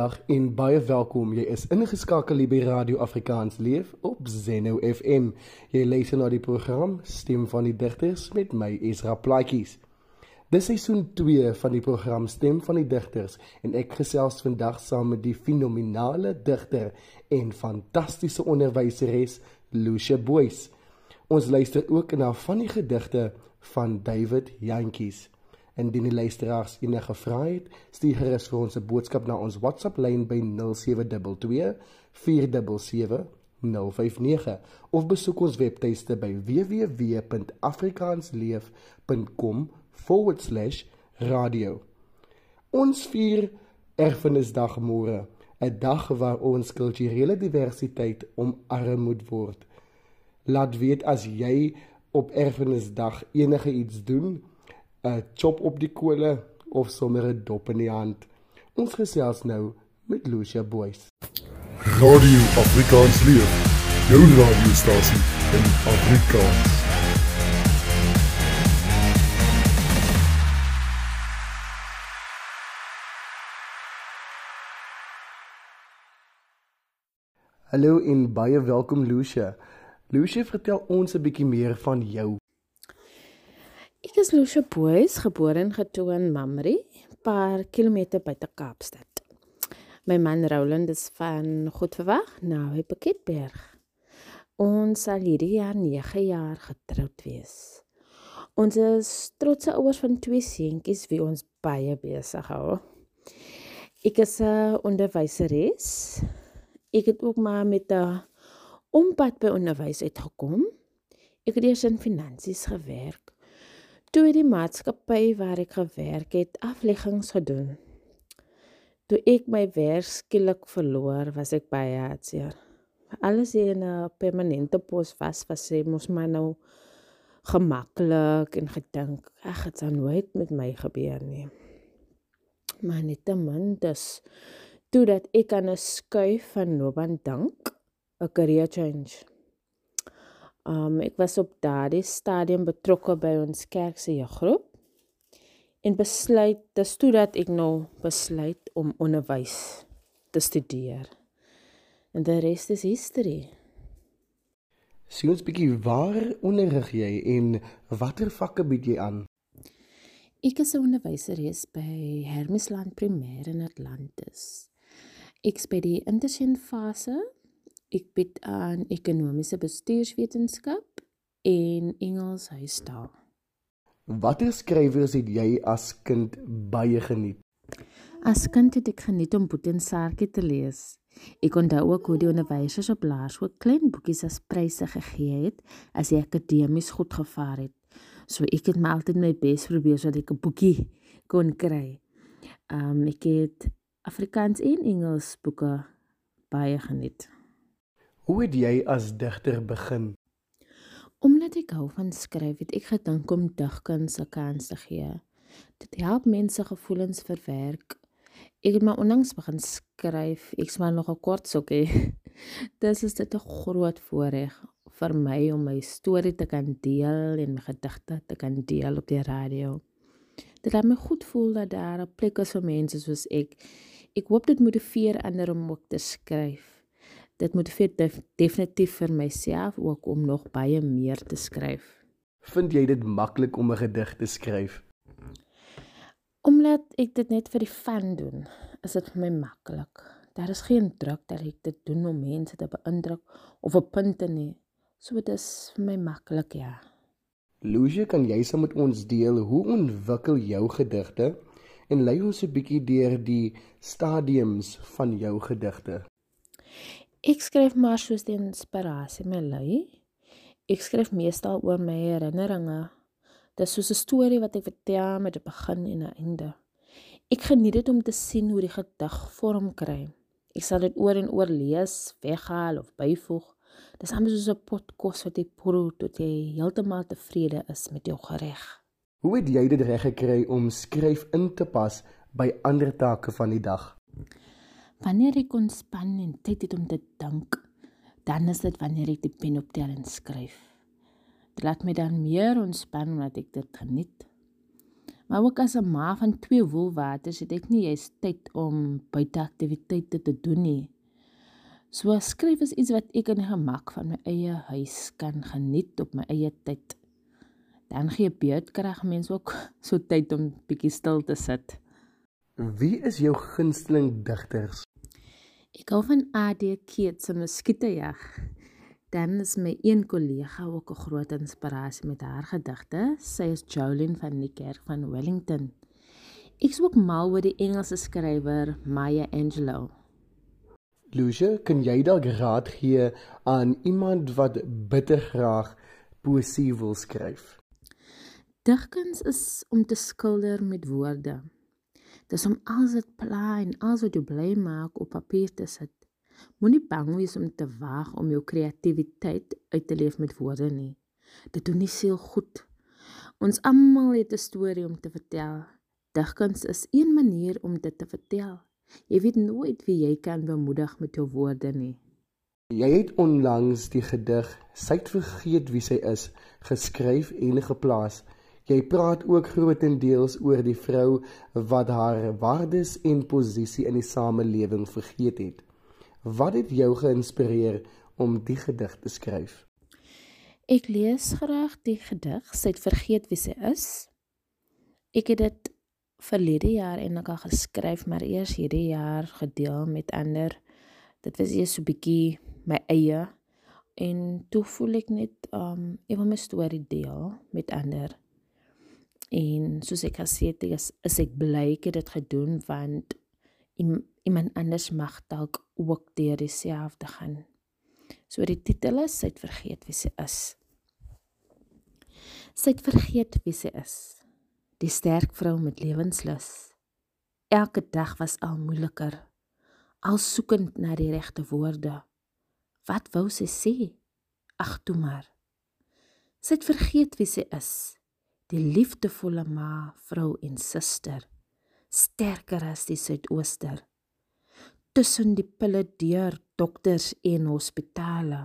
Goeiedag en baie welkom. Jy is ingeskakel by Radio Afrikaans Leef op Zeno FM. Jy luister na die program Stem van die Digters met my Esra Plaatjies. Dis seisoen 2 van die program Stem van die Digters en ek gesels vandag saam met die fenominale digter en fantastiese onderwyseres Lucia Boyce. Ons luister ook na van die gedigte van David Jantjies. Indien die luisteraars enige vrae het, stuur gerus vir ons 'n boodskap na ons WhatsApp lyn by 0722 477 059 of besoek ons webtuiste by www.afrikaansleef.com/radio. Ons vier Erfenisdag môre, 'n dag waar ons kulturele diversiteit omarm moet word. Laat weet as jy op Erfenisdag enige iets doen 'n chop op die kole of sommer 'n dop in die hand. Ons gesels nou met Lucia Boys. Radio Afrikaans leef. Jou radiostasie in Afrikaans. Hallo en baie welkom Lucia. Lucia, vertel ons 'n bietjie meer van jou. Ek is Lucia Boys, gebore en getoe in Mamre, paar kilometer buite Kaapstad. My man Roland is van Goedverwag, naby Pakketberg. Ons sal hierdie jaar 9 jaar getroud wees. Ons is trotse ouers van twee seentjies wie ons baie besig hou. Ek is 'n onderwyseres. Ek het ook maar met 'n ompad by onderwys uitgekom. Ek het eers in finansies gewerk toe die maatskappy waar ek gewerk het afleggings gedoen. Toe ek my werk skielik verloor, was ek baie hartseer. Alles in 'n permanente pos was, was sy mos my nou gemaklik en gedink, ag, dit sal nooit met my gebeur nie. Maar net te min dus toe dat ek aan 'n skuif van Noban dink, 'n career change. Um ek was op daardie stadium betrokke by ons kerk se jeuggroep en besluit dis toe dat ek nou besluit om onderwys te studeer. En die res is history. Sien ons bietjie waar onderrig jy en watter vakke bied jy aan? Ek is 'n onderwyseres by Hermesland Primêr in Atlantis. Ek speel die intersien fase Ek bied aan ekonomiese bestuurswetenskap en Engels huistaal. Watter skrywers het jy as kind baie geniet? As kind het ek geniet om Boetie Sarkie te lees. Ek onthou ook hoe die onderwysers op laerskool klein boekies as pryse gegee het as jy akademies goed gevaar het. So ek het my altyd my bes probeer sodat ek 'n boekie kon kry. Um ek het Afrikaans en Engels boeke baie geniet. Hoe het jy as digter begin? Omdat ek hou van skryf, het ek gedink om digkuns 'n kans te gee. Dit help mense gevoelens verwerk. Ek het maar onlangs begin skryf. Ek's maar nog 'n kort sokkie. Dis is dit 'n groot voorreg vir my om my storie te kan deel en my gedigte te kan deel op die radio. Dit laat my goed voel dat daar 'n plek is vir mense soos ek. Ek hoop dit motiveer ander om ook te skryf dit motiveer def, definitief vir myself ook om nog baie meer te skryf. Vind jy dit maklik om 'n gedig te skryf? Omdat ek dit net vir die fun doen, is dit vir my maklik. Daar is geen druk dat ek dit doen om mense te beïndruk of op punte nie. So dit is vir my maklik, ja. Lucia, kan jy saam met ons deel hoe ontwikkel jou gedigte en lei ons 'n bietjie deur die stadiums van jou gedigte? Ek skryf maar soos die inspirasie my lei. Ek skryf meestal oor my herinneringe. Dit is soos 'n storie wat ek vertel met 'n begin en 'n einde. Ek geniet dit om te sien hoe die gedig vorm kry. Ek sal dit oor en oor lees, weghaal of byvoeg. Dit is amper soos 'n pot kos wat jy proe tot jy heeltemal tevrede is met jou gereg. Hoe het jy dit reg gekry om skryf in te pas by ander take van die dag? Wanneer ek ontspan en tyd het om te dink, dan is dit wanneer ek die pen optel en skryf. Dit laat my dan meer ontspan omdat ek dit geniet. Maar ook as 'n ma van twee woelwaters het ek nie eens tyd om buiteaktiwiteite te doen nie. So skryf is iets wat ek in gemak van my eie huis kan geniet op my eie tyd. Dan gee beurtkrag mense ook so tyd om bietjie stil te sit. Wie is jou gunsteling digters? Ek hou van AD Keet se Muskietejag. Dan is my een kollega ook 'n groot inspirasie met haar gedigte. Sy is Jolene van die Kerk van Wellington. Ek is ook mal oor die Engelse skrywer Maya Angelou. Lucia, kan jy dalk raad gee aan iemand wat bitter graag poesie wil skryf? Digkuns is om te skilder met woorde. Dis om alles wat pla en alles wat jou bly maak op papier te sit. Moenie bang wees om te waag om jou kreatiwiteit uit te leef met woorde nie. Dit doen nie siel goed. Ons almal het 'n storie om te vertel. Digkuns is een manier om dit te vertel. Jy weet nooit wie jy kan bemoedig met jou woorde nie. Jy het onlangs die gedig Sy't vergeet wie sy is geskryf en geplaas. Jy praat ook grootendeels oor die vrou wat haar waardes en posisie in die samelewing vergeet het. Wat het jou geïnspireer om die gedig te skryf? Ek lees graag die gedig Sy't vergeet wie sy is. Ek het dit verlede jaar eintlik al geskryf, maar eers hierdie jaar gedeel met ander. Dit was eers so 'n bietjie my eie en toe voel ek net um ek wil my storie deel met ander. En soos ek gesê het, is, is ek bly ek het dit gedoen want iemand anders mag dalk ook deur dieselfde gaan. So die titel is Sy't vergeet wie sy is. Sy't vergeet wie sy is. Die sterk vrou met lewenslus. Elke dag was al moeiliker. Al soekend na die regte woorde. Wat wou sy sê? Ag toe maar. Sy't vergeet wie sy is. Die liefdevolle ma, vrou en suster sterker as die suidooster. Tussen die pille deur dokters en hospitale.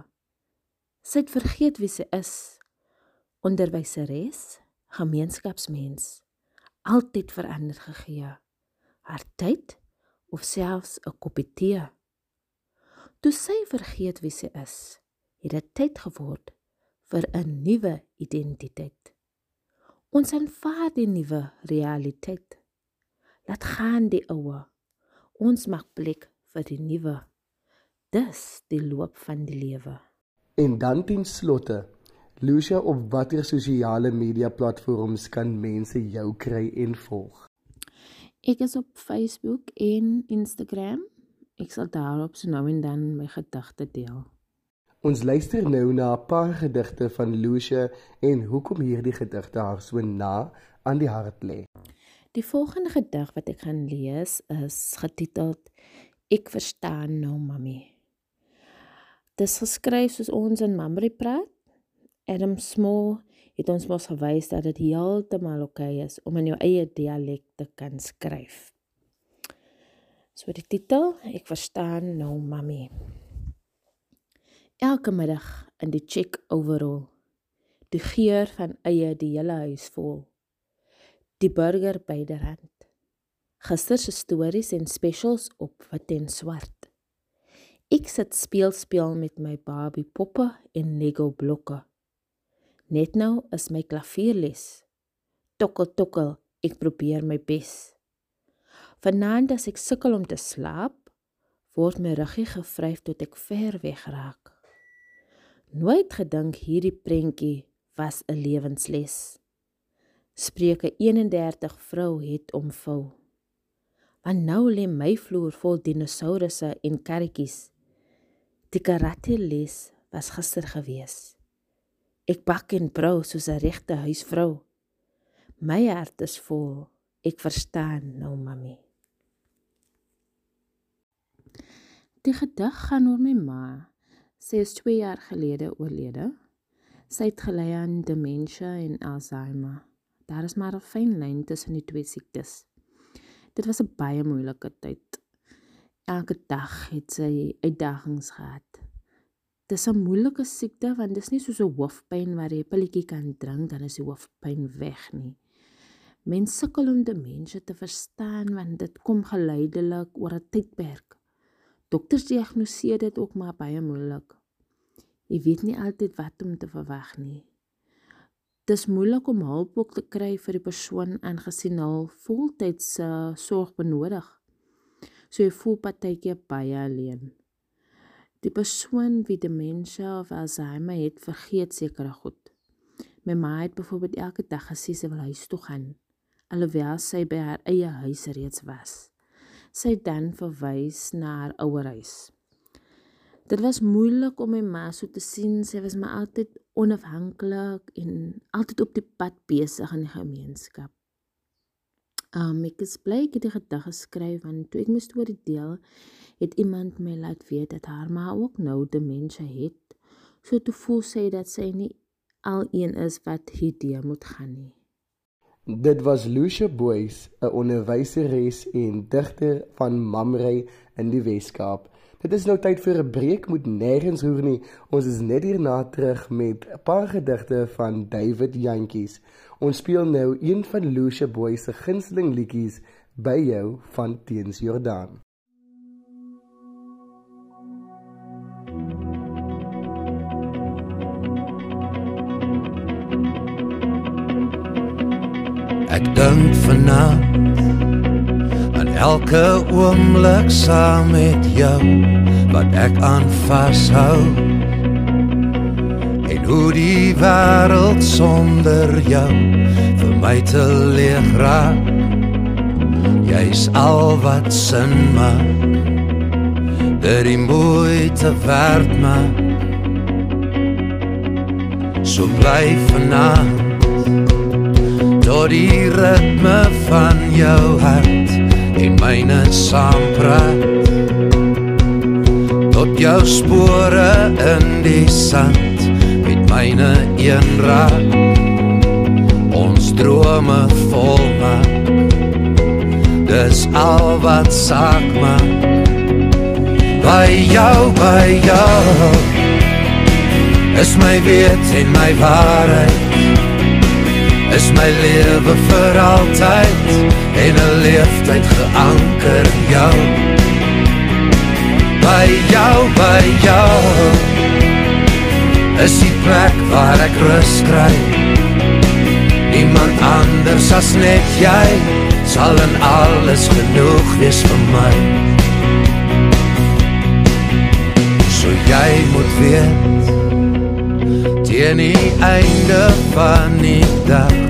Sy het vergeet wie sy is. Onderwyseres gemeenskapsmens altyd verander gegee. Haar tyd of selfs 'n koppie tee toe sy vergeet wie sy is het dit tyd geword vir 'n nuwe identiteit ons aanvaar die nuwe realiteit Laat gaan die oue. Ons maak plek vir die nuwe. Dis die loop van die lewe. En dan ten slotte, Lucia, op watter sosiale media platforms kan mense jou kry en volg? Ek is op Facebook en Instagram. Ek sal daarop so nou en dan my gedigte deel. Ons luister nou na 'n paar gedigte van Lucia en hoekom hierdie gedigte haar so na aan die hart lê. Die volgende gedig wat ek gaan lees is getiteld Ek verstaan nou mami. Dit is geskryf soos ons in Mamre praat. Adam Small het ons mos gewys dat dit heeltemal oukei okay is om in jou eie dialek te kan skryf. So die titel, Ek verstaan nou mami. Elke middag in die check overall. Die geur van eie die hele huis vol die burger byderhand. Gister se stories en specials op wit en swart. Ek sit speel speel met my Barbie poppe en Lego blokke. Net nou is my klavierles. Tokkel tokkel, ek probeer my bes. Vanaand as ek sukkel om te slaap, word my ruggie gevryf tot ek ver weg raak. Nooit gedink hierdie prentjie was 'n lewensles. Spreuke 31 vrou het omvou. Want nou lê my vloer vol dinosourusse en karretjies. Die karate les was gister gewees. Ek bak en brou soos 'n regte huisvrou. My hart is vol. Ek verstaan nou, mami. Die gedig gaan oor my ma. Sy is 2 jaar gelede oorlede. Sy het gely aan demensie en Alzheimer. Daar is maar 'n fyn lyn tussen die twee siektes. Dit was 'n baie moeilike tyd. Elke dag het sy uitdagings gehad. Dit is 'n moeilike siekte want dit is nie soos 'n hoofpyn waar jy 'n pilletjie kan drink dan is die hoofpyn weg nie. Mense sukkel om demensie te verstaan want dit kom geleidelik oor 'n tydperk. Dokters diagnoseer dit ook maar baie moeilik. Jy weet nie altyd wat om te verwag nie. Dis moeilik om hulp ook te kry vir die persoon aangesien hy voltydse sorg benodig. So jy voel partykeer baie alleen. Die persoon wie demensie of Alzheimer het, vergeet sekere goed. My ma het byvoorbeeld elke dag gesê sy wil huis toe gaan alhoewel sy by haar eie huis reeds was. Sy dan verwys na haar ouerhuis. Dit was moeilik om my ma so te sien. Sy was maar altyd onafhanklik en altyd op die pad besig in die gemeenskap. Um ek het bly ek het die gedag geskryf want toe ek my storie deel, het iemand my laat weet dat haar ma ook nou demensie het. So toe voel sy dat sy nie al een is wat hierdie moet gaan nie. Dit was Lucia Boys, 'n onderwyseres en digter van Mamrey in die Weskaap. Dit is nou tyd vir 'n breek, moet nêrens hoor nie. Ons is net hierna terug met 'n paar gedigte van David Jantjies. Ons speel nou een van Lucia Boys se gunsteling liedjies by jou van Teens Jordaan. Ek dink vanaand aan elke oomblik saam met jou wat ek aan vashou. En hoe die wêreld sonder jou vir my te leeg raak. Jy's al wat sin maak. Dit die moeite werd maak. So bly vanaand tot die ritme van jou hart en myne saam praat. Tot jou spore in die sand met myne een raak. Ons drome volmaak. Dis al wat saak maak. By jou by jou is my weet en my waarheid is my lewe vir altyd en 'n leeftyd geanker in jou. By jou by jou is die plek waar ek rus kry. Niemand anders as net jy sal en alles genoeg wees vir my. So jy moet weet teen die einde van die dag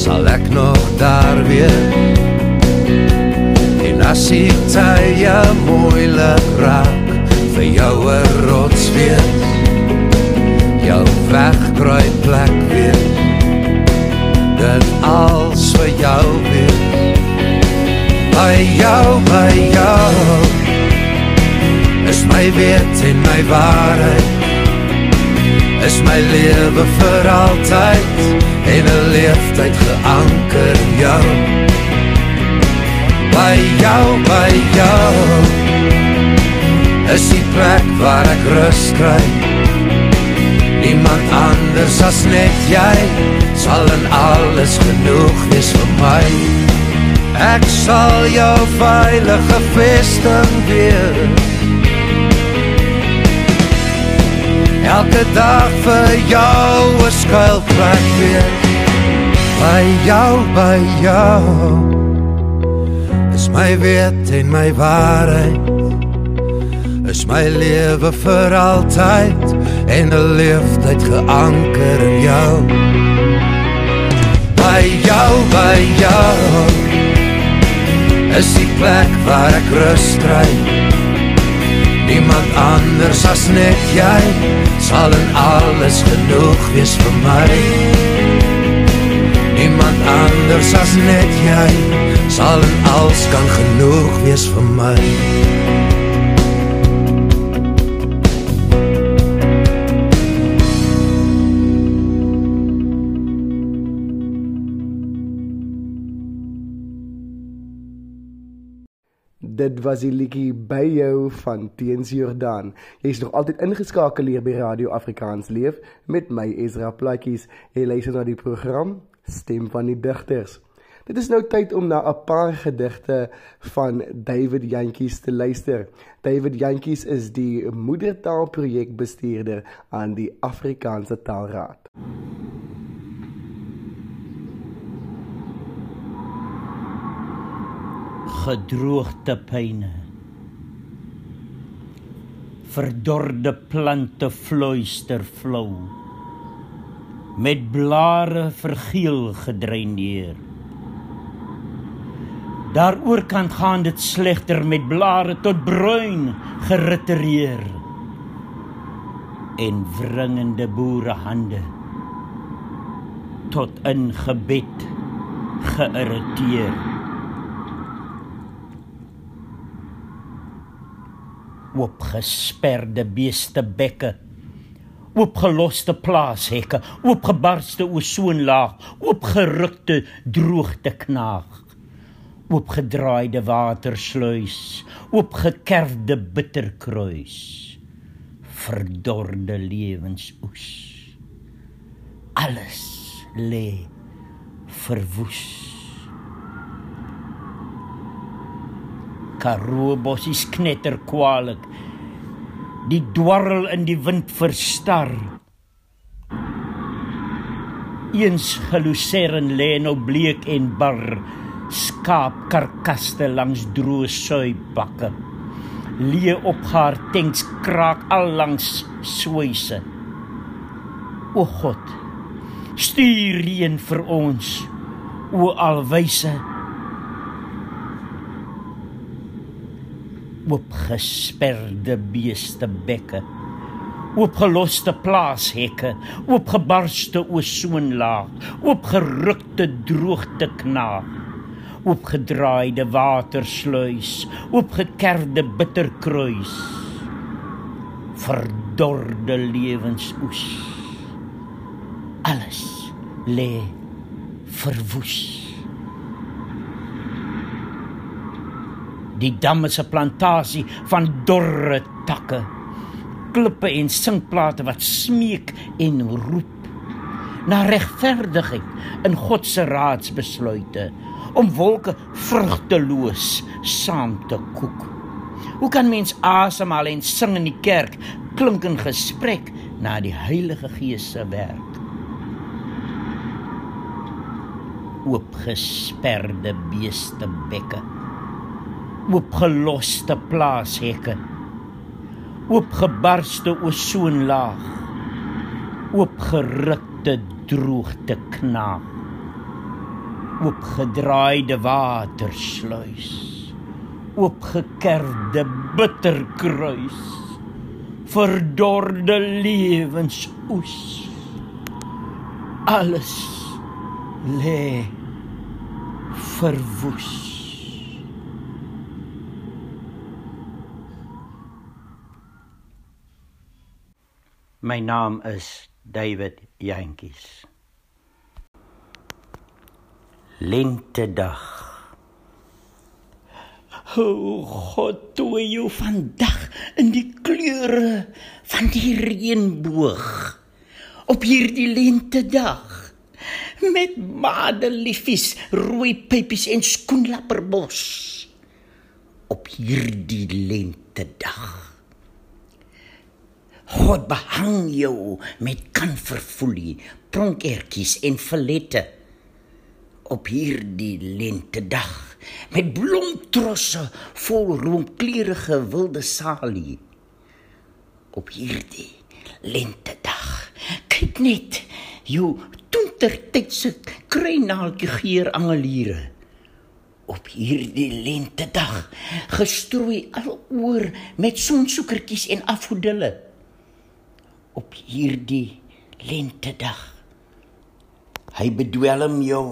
sal ek nog daar wees. En as die tye moeilik raak vir jou rots wees. Jou wegkruip plek wees dit als vir jou wees by jou by jou. Is my weet en my waarheid. Is my lewe vir altyd en 'n leeftyd geanker in jou. By jou by jou. Is die plek waar ek rus kry. Niemand anders as net jy. Sal en alles genoeg wees vir my. Ek sal jou veilige vesting wees elke dag vir jou 'n skuilplek weer by jou by jou. Is my weet en my waarheid. Is my lewe vir altyd en 'n leeftyd geanker in jou. By jou by jou. Is die plek waar ek rus kry Niemand anders as net jy sal en alles genoeg wees vir my. Niemand anders as net jy sal en alles kan genoeg wees vir my. Dit was die liedjie by jou van Teens Jordaan. Jy's nog altyd ingeskakel hier by Radio Afrikaans Leef met my Ezra Plaatjies. Jy luister na die program Stem van die Digters. Dit is nou tyd om na 'n paar gedigte van David Jantjies te luister. David Jantjies is die moedertaalprojekbestuurder aan die Afrikaanse Taalraad. Gedroogde pyne verdorde plante vloeister flou met blare vergeel gedreineer. Daaroor kan gaan dit slegter met blare tot bruin geritereer en wringende boere hande tot in gebed geïrriteer oopgesperde beeste bekke oopgeloste plaashekke oopgebarste ozonlaag oopgerukte droogte knaag oopgedraaide watersluis oopgekerfde bitterkruis verdorde lewensoes alles lê verwoes Karoo bossies knetter kwalik. Die dwarrel in die wind verstar. Eens geluseren lê nou bleek en bar skaap karkaste langs droë suibakke. Lee op haar tanks kraak al langs swyse. O God, stuur reën vir ons. O alwyse oopgesperde beeste bekke oopgeloste plaashekke oopgebarste ozonlaag oopgerukte droogte knaag oopgedraaide watersluis oopgekerfde bitterkruis verdorde lewensoes. Alles lê verwoes Die dam is 'n plantasie van dorre takke, klippe en sinkplate wat smeek en roep na regverdigheid in God se raadsbesluite om wolke vrugteloos saam te koek. Hoe kan mens asemhaal en sing in die kerk, klink in gesprek na die Heilige Gees se werk? Oopgesperde beeste bekke oopgeloste plaashekke oopgebarste ozonlaag oopgerukte droogte knaag oopgedraaide watersluis. Oopgekerfde bitterkruis. Verdorde lewensoes alles lê verwoes My naam is David Jantjies. Lentedag. O God, toe jy vandag in die kleure van die reënboog op hierdie lentedag met madeliefies, rooi pypies en skoenlapperbos op hierdie lentedag. God behang jou met kanverfoelie, pronkertjies en verlette op hierdie lentedag met blomtrosse vol roomkleurige wilde salie op hierdie lentedag. Kyk net jou toentertydse kruinaaltjie geur angeliere op hierdie lentedag gestrooi aloor met sonsoekertjies en afgodille op hierdie lentedag. Hy bedwelm jou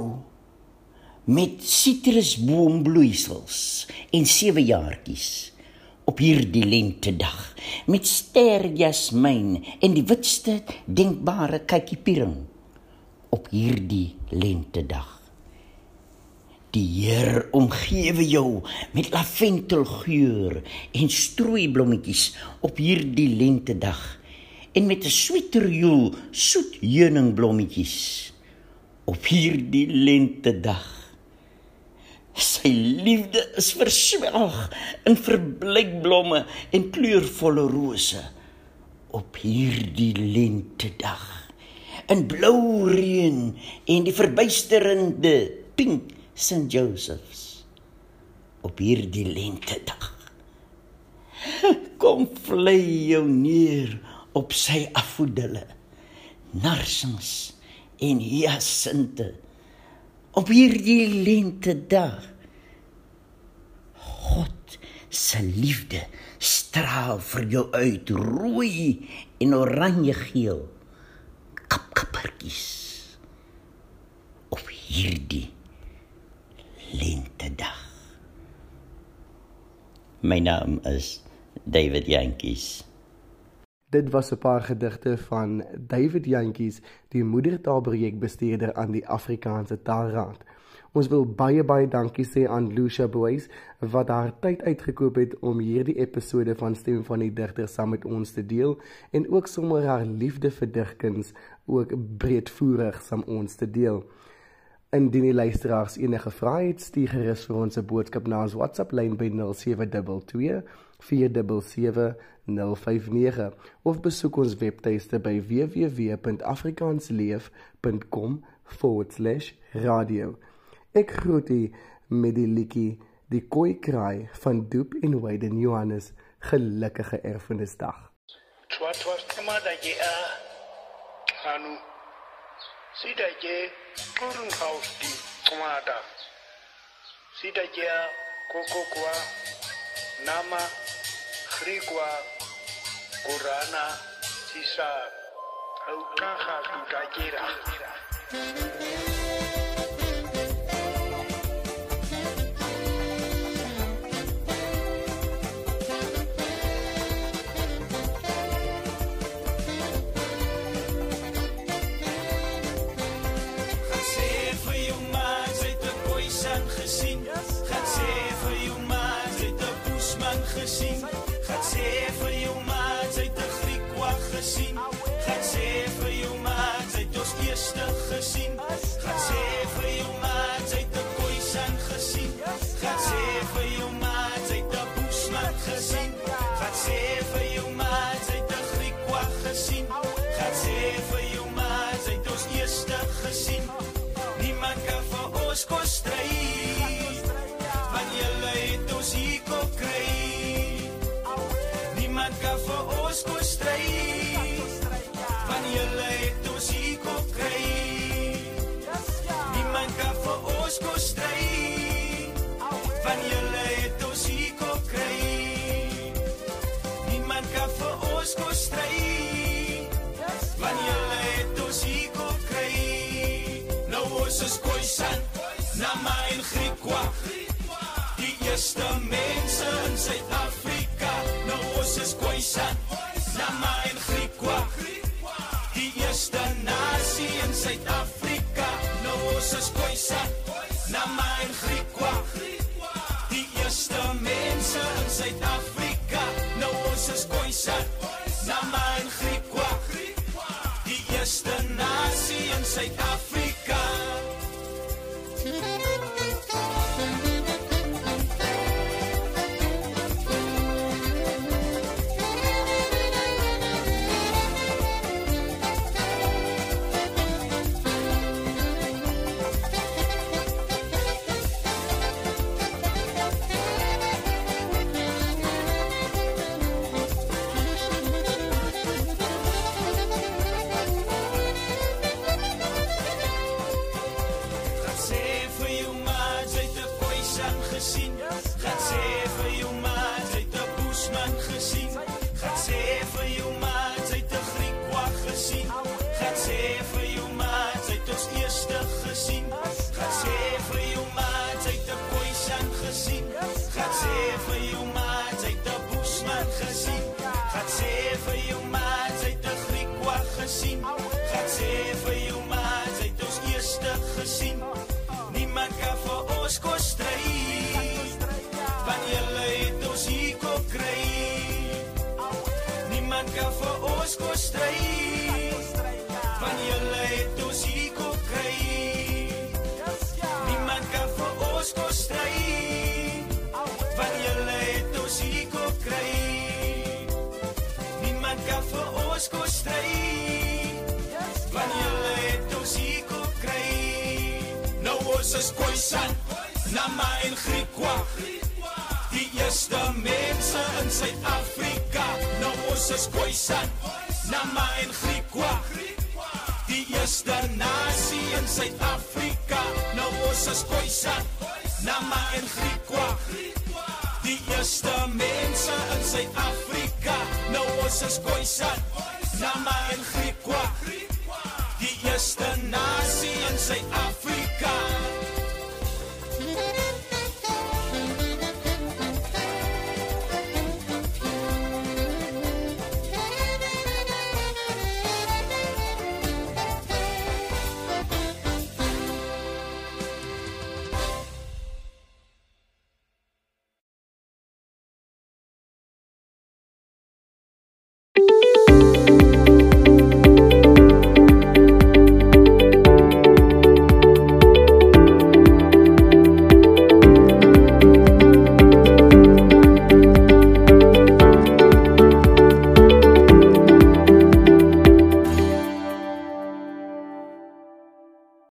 met sitrusboombloeisels en sewe jaartjies op hierdie lentedag met sterjasmyn en die witste denkbare kykiepering op hierdie lentedag. Die Heer omgewe jou met laventelgeur en strooiblommetjies op hierdie lentedag en met 'n sweeterjoel soet heuningblommetjies op hierdie lentedag liefde is verswelg in verbleikblomme en kleurvolle rose op hierdie lentedag. In blou reën en die verbuisterende pink St. Joseph's op hierdie lentedag. Kom vlei jou neer op sy afvoedele. Narsings en hyasinte op hierdie lentedag. God se liefde straal vir jou uit rooi en oranje geel kapkappertjies op hierdie lentedag. My naam is David Jantjies. Dit was 'n paar gedigte van David Jantjies, die moedertaalprojekbestuurder aan die Afrikaanse Taalraad. Ons wil baie baie dankie sê aan Lucia Boys wat haar tyd uitgekoop het om hierdie episode van Stem van die Digter saam met ons te deel en ook sommer haar liefde vir digkuns ook breedvoerig saam ons te deel. Indien die luisteraars enige vrae het, stuur gerus vir ons 'n boodskap na ons WhatsApp lyn by 0722 477059 of besoek ons webtuiste by www.afrikaansleef.com/radio. Ek groet u met die liedjie Die Koi Kraai van Doop en Wayden Johannes. Gelukkige erfenisdag. Twa twa stemada je a hanu. Sida je kurun house di kumada. Sida je koko kwa nama Frigua, Curana, Sisa, Aucaja, Tutallera. Gesien. Niemand kan vir ons kon stry. Want julle het ons hier kon kry. Niemand kan vir ons kon stry. Want julle het ons hier kon kry. Niemand kan vir ons kon stry. Want julle het ons hier kon kry. Niemand kan vir ons kon stry. Suid-Afrika vir ons kos stry. Want julle het ons hier kom kry. Niemand kan vir ons kos stry. Want julle het ons hier kom kry. Niemand kan vir ons kos stry. Want julle het ons hier kom kry. Nou ons is Khoisan, Nama en Griekwa. Die eerste mens mense in Suid-Afrika, nou ons is Khoisan, Nama en Griekwa. Die eerste nasie in Suid-Afrika, nou ons is Khoisan, Nama en Griekwa. Die eerste mense in Suid-Afrika, nou ons is Khoisan, Nama en Griekwa. Die eerste nasie in Suid-Afrika,